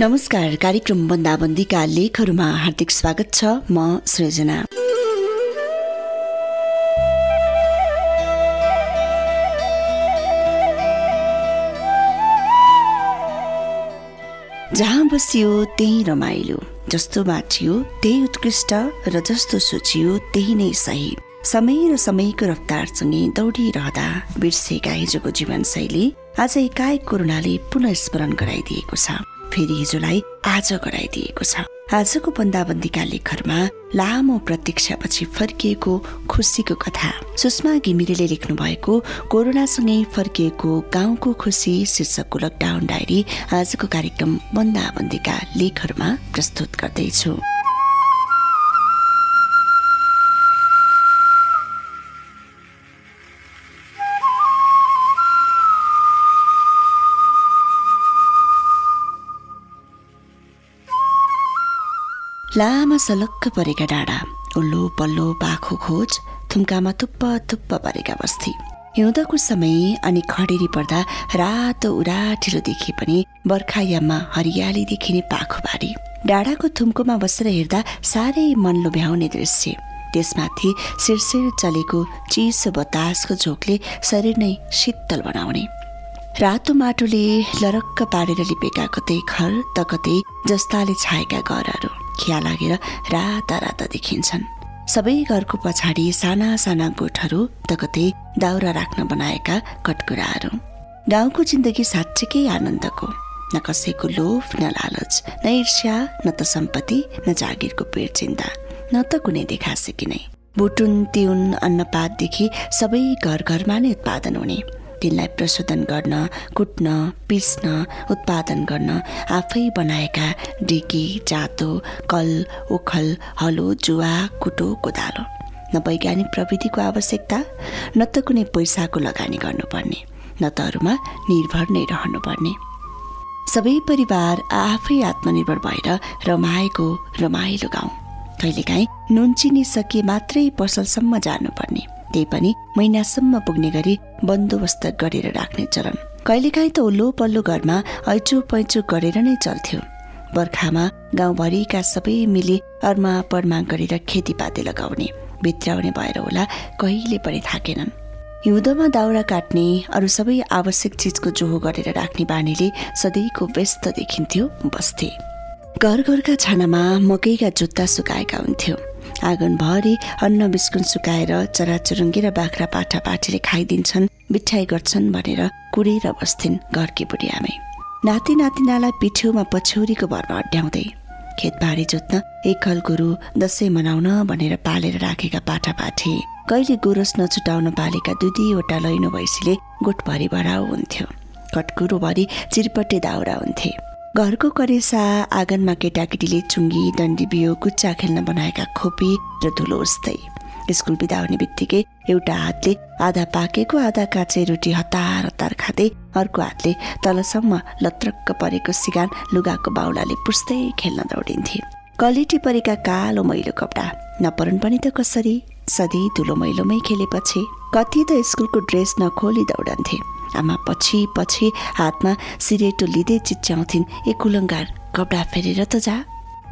नमस्कार कार्यक्रम बन्दाबन्दीका लेखहरूमा हार्दिक स्वागत छ म सृजना। जहाँ बसियो त्यही रमाइलो जस्तो बाँचियो त्यही उत्कृष्ट र जस्तो सोचियो त्यही नै सही। समय र समयको रफ्तारसँगै दौडिरहँदा बिर्सेका हिजोको जीवनशैली आज एकाएक कोरोनाले पुनः स्मरण गराइदिएको छ। फेरि हिजोलाई आज गराइदिएको छ। आजको बन्दाबन्दीका लेखहरूमा लामो प्रतीक्षापछि फर्किएको खुसीको कथा। सुषमा घिमिरेले लेख्नु भएको कोरोनासँगै फर्किएको गाउँको खुसी शीर्षकको लकडाउन डायरी आजको कार्यक्रम बन्दाबन्दीका लेखहरूमा प्रस्तुत गर्दैछु। लामा सलक्क परेका डाँडा उल्लो पल्लो पाखो खोज थुम्कामा थुप्प थुप्प परेका बस्ती। हिउँदको समय अनि खडेरी पर्दा रातो उराठिलो देखिए पनि बर्खायाममा हरियाली देखिने पाखोबारी डाँडाको थुम्कोमा बसेर हेर्दा साह्रै मन लोभ्याउने दृश्य। त्यसमाथि शिरशिर चलेको चिसो बतासको झोकले शरीर नै शीतल बनाउने। रातो माटोले लरक्क पारेर लिपेका कतै घर त कतै जस्ताले छाएका घरहरू। खिया लागेर राता राता देखिन्छन्। सबै घरको पछाडि साना साना गोठहरू त कतै दाउरा राख्न बनाएका कटकुराहरू। गाउँको जिन्दगी साँच्चीकै आनन्दको। न कसैको लोभ न लालच न ईर्ष्या न त सम्पत्ति न जागिरको पेट चिन्ता न त कुनै देखासेकी नै। बुटुन तिउन अन्नपातदेखि सबै घर घरमा नै उत्पादन हुने। तिनलाई प्रशोधन गर्न कुट्न पिस्न उत्पादन गर्न आफै बनाएका डिकी जातो कल ओखल हलो जुवा कुटो कोदालो। न वैज्ञानिक प्रविधिको आवश्यकता न त कुनै पैसाको लगानी गर्नुपर्ने न त अरूमा निर्भर नै रहनुपर्ने। सबै परिवार आफै आत्मनिर्भर भएर रमाएको रमाइलो गाउँ। कहिलेकाहीँ नुन चिनी सकिए मात्रै पसलसम्म जानुपर्ने। त्यही पनि महिनासम्म पुग्ने गरी बन्दोबस्त गरेर राख्ने चलन। कहिलेकाहीँ त ओल्लो पल्लो घरमा ऐचो पैचो गरेर नै चल्थ्यो। बर्खामा गाउँभरिका सबै मिली अर्मा परमा गरेर खेतीपाती लगाउने भित्राउने भएर होला कहिले पनि थाकेनन्। हिउँदोमा दाउरा काट्ने अरू सबै आवश्यक चिजको जोहो गरेर राख्ने बानीले सधैँको व्यस्त देखिन्थ्यो बस्थे। घर घरका छानामा मकैका जुत्ता सुकाएका हुन्थ्यो। आँगनभरि अन्न बिस्कुन सुकाएर चराचुरुङ्गी र बाख्रा पाठा पाठीले खाइदिन्छन् मिठाई गर्छन् भनेर कुरेर बस्थिन् घरकी बुढी आमै नाति नातिनालाई पिठ्यौमा पछ्यौरीको भरमा अड्याउँदै खेतबारी जोत्न एक हल गुरु दसैँ मनाउन भनेर पालेर राखेका पाठा पाठी कहिले गोरस नछुटाउन पालेका दुई दुईवटा लैनो भैँसीले गोठभरि भराउ हुन्थ्यो। कटकुरोभरि चिरपटे दाउरा हुन्थे। घरको करेसा आँगनमा केटाकेटीले चुङ्गी डन्डी बियो कुच्चा खेल्न बनाएका खोपी र धुलो उस्तै। स्कुल बिदा हुने बित्तिकै एउटा हातले आधा पाकेको आधा काँचे रोटी हतार हतार खाँदै अर्को हातले तलसम्म लत्रक्क परेको सिगान लुगाको बाहुलाले पुस्दै खेल्न दौडिन्थे। कलेटी परेका कालो मैलो कपडा। नपरुन् पनि त कसरी? सधैँ धुलो मैलोमै खेलेपछि कति त स्कुलको ड्रेस नखोली दौडन्थे। आमा पछि पछि हातमा सिरेटो लिँदै चिच्याउँथिन्। ए कुलङ्गार कपडा फेरेर त जा।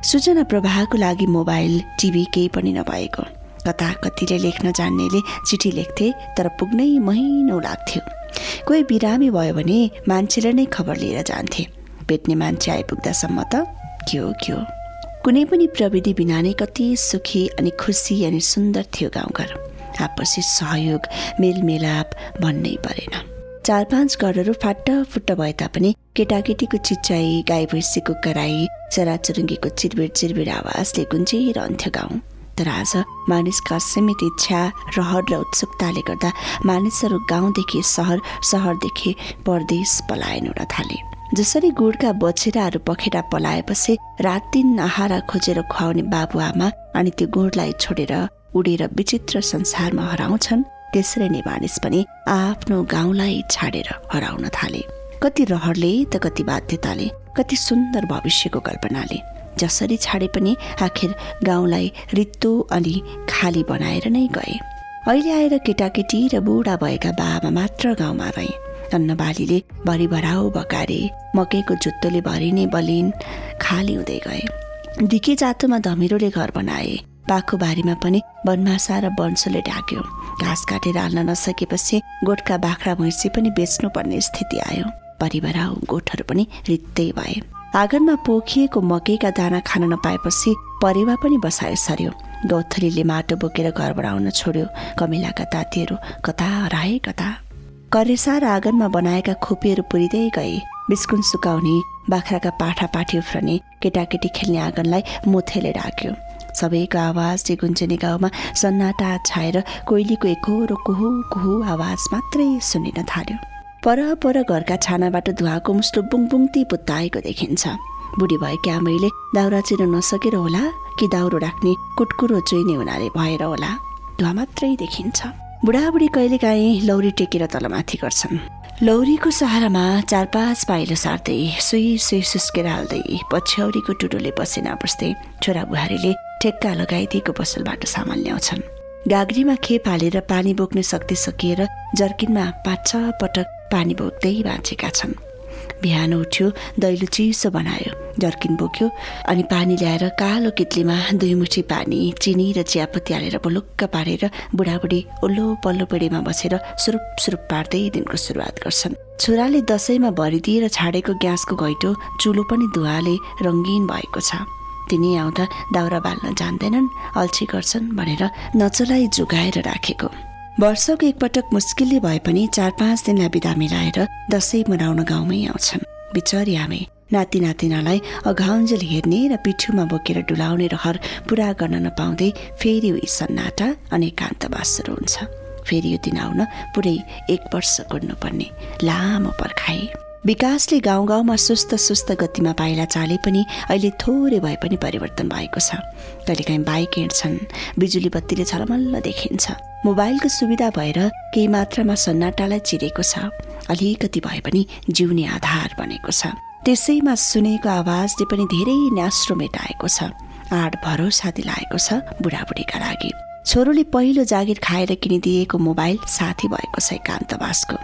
सूचना प्रवाहको लागि मोबाइल टिभी केही पनि नभएको। कता कतिले लेख्न जान्नेले चिठी लेख्थे तर पुग्नै महिनो लाग्थ्यो। कोही बिरामी भयो भने मान्छेले नै खबर लिएर जान्थे। भेट्ने मान्छे आइपुग्दासम्म त के हो के हो? कुनै पनि प्रविधि बिना नै कति सुखी अनि खुसी अनि सुन्दर थियो गाउँघर। आपसी सहयोग मेलमेलाप भन्नै परेन। चार पाँच घरहरू फाट फुट्ट भए तापनि केटाकेटीको चिच्चाइ गाई भैँसीको कराई चराचुरुङ्गीको चिरबिर चिरबिर आवाजले गुन्जिरहन्थ्यो गाउँ। तर आज मानिसका सीमित इच्छा रहर र उत्सुकताले गर्दा मानिसहरू गाउँदेखि सहर सहरदेखि परदेश पलायन हुन थाले। जसरी गुडका बछेराहरू पखेरा पलाएपछि रात दिन आहारा खोजेर खुवाउने बाबुआमा अनि त्यो गुडलाई छोडेर उडेर विचित्र संसारमा हराउँछन् त्यसरी नै मानिस पनि आफ्नो गाउँलाई छाडेर हराउन थाले। कति रहरले त कति बाध्यताले कति सुन्दर भविष्यको कल्पनाले जसरी छाडे पनि आखिर गाउँलाई रित्तो अनि खाली बनाएर नै गए। अहिले आएर केटाकेटी र बुढा भएका बाबा मात्र गाउँमा रहे। तन्न बालीले भरि भराउ बकारे मकैको जुत्तोले भरिने बलिन खाली हुँदै गए। दिके जातोमा धमिरोले घर बनाए। पाखो बारीमा पनि बनमासा र वंशले ढाक्यो। घाँस काटेर हाल्न नसकेपछि गोठका बाख्रा भैँसी पनि बेच्नुपर्ने स्थिति आयो। परिवार गोठहरू पनि रित्तै भए। आँगनमा पोखिएको मकैका दाना खान नपाएपछि परेवा पनि बसायो सर्यो गौथलीले माटो बोकेर घर बनाउन छोड्यो। कमिलाका तातीहरू कता हराए कता? करेसा र आँगनमा बनाएका खोपीहरू पुरिँदै गए। बिस्कुन सुकाउने बाख्राका पाठा पाठी उफ्रने केटाकेटी खेल्ने आँगनलाई मोथेले ढाक्यो सबैको आवाज गुन्जने गाउँमा सन्नाटा छाएर कोइलीको एकहोरो कुहु कुहु आवाज मात्रै सुनिन थाल्यो। पर पर घरका छानाबाट धुवाको मुस्टो बुङबुङती पुत्ताएको देखिन्छ। बुढी भएकी आमैले दाउरा चिर्न नसकेर होला कि दाउरो राख्ने कुटकुरो चोइने हुनाले भएर होला? धुवा मात्रै देखिन्छ। बुढाबुढी कहिलेकाहीँ लौरी टेकेर तलमाथि गर्छन्। लौरीको सहारामा चार पाँच पाइलो सार्दै सुई सुई सुस्केर हाल्दै पछ्यौरीको टुटोले पसिना बस्दै छोरा बुहारीले ठेक्का लगाइदिएको पसलबाट सामान ल्याउँछन् गाग्रीमा खेप हालेर पानी बोक्ने शक्ति सकिएर जर्किनमा पाँच छ पटक पानी बोक्दै बाँचेका छन्। बिहान उठ्यो दैलो चिसो बनायो जर्किन बोक्यो अनि पानी ल्याएर कालो कित्लीमा दुई मुठी पानी चिनी र चियापत्ती हालेर बुलुक्क पारेर बुढाबुढी उल्लो पल्लो पिँढीमा बसेर सुरुप सुरुप पार्दै दिनको सुरुवात गर्छन्। छोराले दसैँमा भरिदिएर छाडेको ग्यासको घैटो चुलो पनि धुवाले रङ्गीन भएको छ। तिनी आउँदा दाउरा बाल्न जान्दैनन् अल्छी गर्छन् भनेर नचलाई जोगाएर राखेको। वर्षको एकपटक मुस्किलले भए पनि चार पाँच दिनलाई बिदा मिलाएर दसैँ मनाउन गाउँमै आउँछन्। बिचरी आमे नाति नातिनालाई अघाउन्जेल हेर्ने र पिठ्युमा बोकेर डुलाउने रहर पुरा गर्न नपाउँदै फेरि उही सन्नाटा अनि एकान्तवास सुरु हुन्छ। फेरि यो दिन आउन पुरै एक वर्ष कुर्नुपर्ने लामो पर्खाए विकासले गाउँ गाउँमा सुस्त सुस्त गतिमा पाइला चाले पनि अहिले थोरै भए पनि परिवर्तन भएको छ। कहिलेकाहीँ बाइक हिँड्छन् बिजुली बत्तीले छलमल्ल देखिन्छ। मोबाइलको सुविधा भएर केही मात्रामा सन्नाटालाई चिरेको छ। अलिकति भए पनि जिउने आधार बनेको छ। त्यसैमा सुनेको आवाजले पनि धेरै न्यास्रो मेटाएको छ। आड भरोसा दिलाएको छ बुढाबुढीका लागि। छोरोले पहिलो जागिर खाएर किनिदिएको मोबाइल साथी भएको छ एकान्तवासको।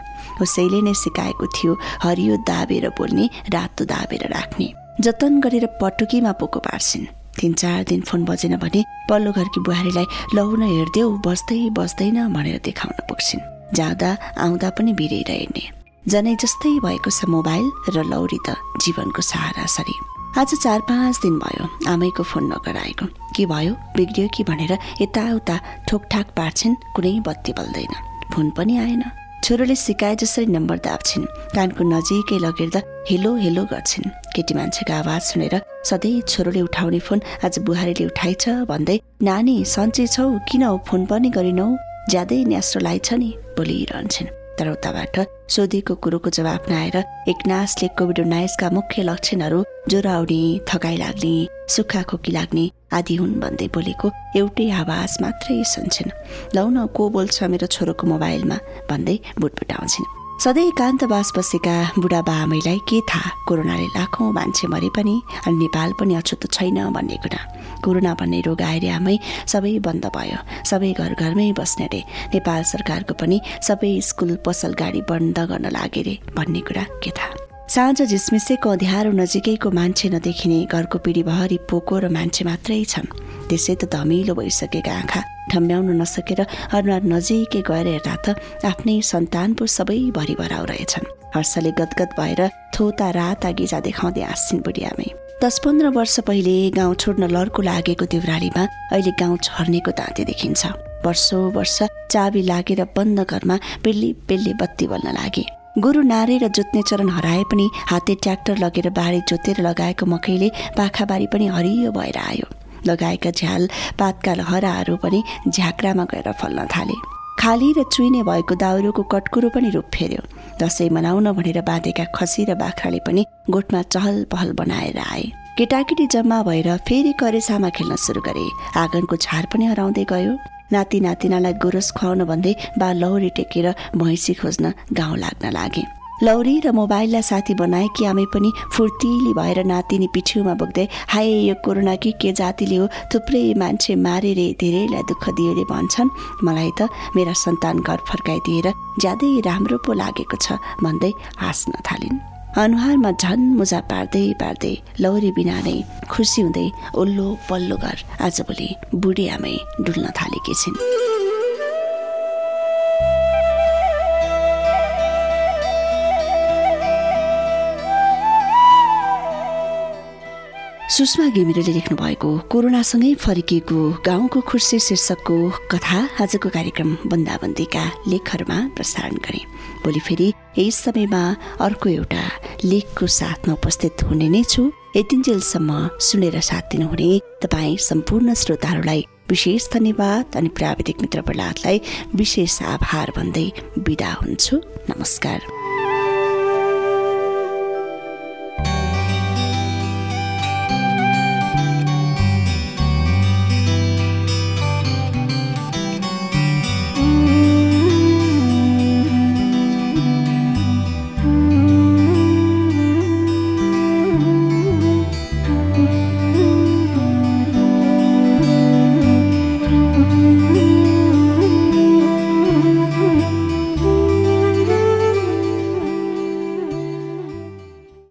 उसैले नै सिकाएको थियो हरियो दाबेर बोल्ने रातो दाबेर राख्ने। जतन गरेर पटुकीमा पोको पार्छिन्। तिन चार दिन फोन बजेन भने पल्लो घरकी बुहारीलाई लौन हेर्देऊ बस्दै बस्दैन भनेर देखाउन पुग्छिन्। जाँदा आउँदा पनि बिरेर हेर्ने जनै जस्तै भएको छ मोबाइल र लौरी त जीवनको सहारा सरी। आज चार पाँच दिन भयो आमैको फोन नगराएको। के भयो? बिग्रियो कि भनेर यताउता ठोकठाक पार्छिन् कुनै बत्ती बल्दैन। फोन पनि आएन। छोरोले सिकाए जसरी नम्बर दाप्छिन्। कानको नजिकै लगेर हेलो हेलो गर्छिन्। केटी मान्छेको आवाज सुनेर सधैँ छोरोले उठाउने फोन आज बुहारीले उठाइछ भन्दै नानी सन्चै छौ? किन फोन पनि गरिनौ? ज्यादै न्यास्रो लाइछ नि? बोलिरहन्छन्। तर उताबाट सोधेको कुरोको जवाफ नआएर एकनासले कोभिड उन्नाइसका मुख्य लक्षणहरू ज्वरो आउने थकाइ लाग्ने सुक्खा खोकी लाग्ने आदि हुन् भन्दै बोलेको एउटै आवाज मात्रै सुन्छन्। लौ न को बोल्छ मेरो छोरोको मोबाइलमा? भन्दै बुटबुटाउँछिन्। सधैँ एकान्तवास बसेका बुढाबा आमैलाई के थाहा? कोरोनाले लाखौँ मान्छे मरे पनि अनि नेपाल पनि अछुतो छैन भन्ने कुरा। कोरोना भन्ने रोग आएर आमै सबै बन्द भयो। सबै घर घरमै बस्ने रे। नेपाल सरकारको पनि सबै स्कुल पसल गाडी बन्द गर्न लागे रे भन्ने कुरा के थाहा? साँझ झिसमिसेको अँध्यारो नजिकैको मान्छे नदेखिने घरको पिँढीभरि पोको र मान्छे मात्रै छन्। त्यसै त धमिलो भइसकेका आँखा। ठम्ब्याउन नसकेर अनुहार नजिकै गएर हेर्दा त आफ्नै सन्तान पो सबै भरि भराउ रहेछन्। हर्षले गदगद भएर थोता राता गिजा देखाउँदै आँसिन् बुढियामै। दस पन्ध्र वर्ष पहिले गाउँ छोड्न लड्को लागेको देउरालीमा अहिले गाउँ छर्नेको दाँते देखिन्छ। वर्षौँ वर्ष चाबी लागेर बन्द घरमा पेल्ली पेल्ली बत्ती बल्न लागे। गोरु नारे र जोत्ने चरण हराए पनि हाते ट्र्याक्टर लगेर बारी जोतेर लगाएको मकैले पाखाबारी पनि हरियो भएर आयो। लगाएका झ्याल पातका लहराहरू पनि झ्याक्रामा गएर फल्न थाले। खाली र चुइने भएको दाउरोको कटकुरो पनि रूप फेर्यो। दसैँ मनाउन भनेर बाँधेका खसी र बाख्राले पनि गोठमा चहल पहल बनाएर आए। केटाकेटी जम्मा भएर फेरि करेसामा खेल्न सुरु गरे। आँगनको झार पनि हराउँदै गयो। नाति नातिनालाई गोरस खुवाउन भन्दै बा लौरी टेकेर भैँसी खोज्न गाउँ लाग्न लागे। लौरी र मोबाइललाई साथी बनाएकी आमै पनि फुर्तिली भएर नातिनी पिठ्यौमा बोक्दै हाय यो कोरोना कि के जातिले हो? थुप्रै मान्छे मारे रे धेरैलाई दुःख दियो रे भन्छन्। मलाई त मेरा सन्तान घर फर्काइदिएर ज्यादै राम्रो पो लागेको छ भन्दै हाँस्न थालिन्। अनुहारमा झन मुजा पार्दै पार्दै लौरी बिना नै खुसी हुँदै ओल्लो पल्लो घर आजभोलि बुढी आमै डुल्न थालेकी छिन्। सुषमा घिमिरेले लेख्नु भएको कोरोनासँगै फर्किएको गाउँको खुर्सी शीर्षकको कथा आजको कार्यक्रम बन्दाबन्दीका लेखहरूमा प्रसारण गरे। भोलि फेरि यही समयमा अर्को एउटा लेखको साथमा उपस्थित हुने नै छु। यतिन्जेलसम्म सुनेर साथ दिनुहुने तपाईँ सम्पूर्ण श्रोताहरूलाई विशेष धन्यवाद अनि प्राविधिक मित्र प्रहलादलाई विशेष आभार भन्दै बिदा हुन्छु। नमस्कार।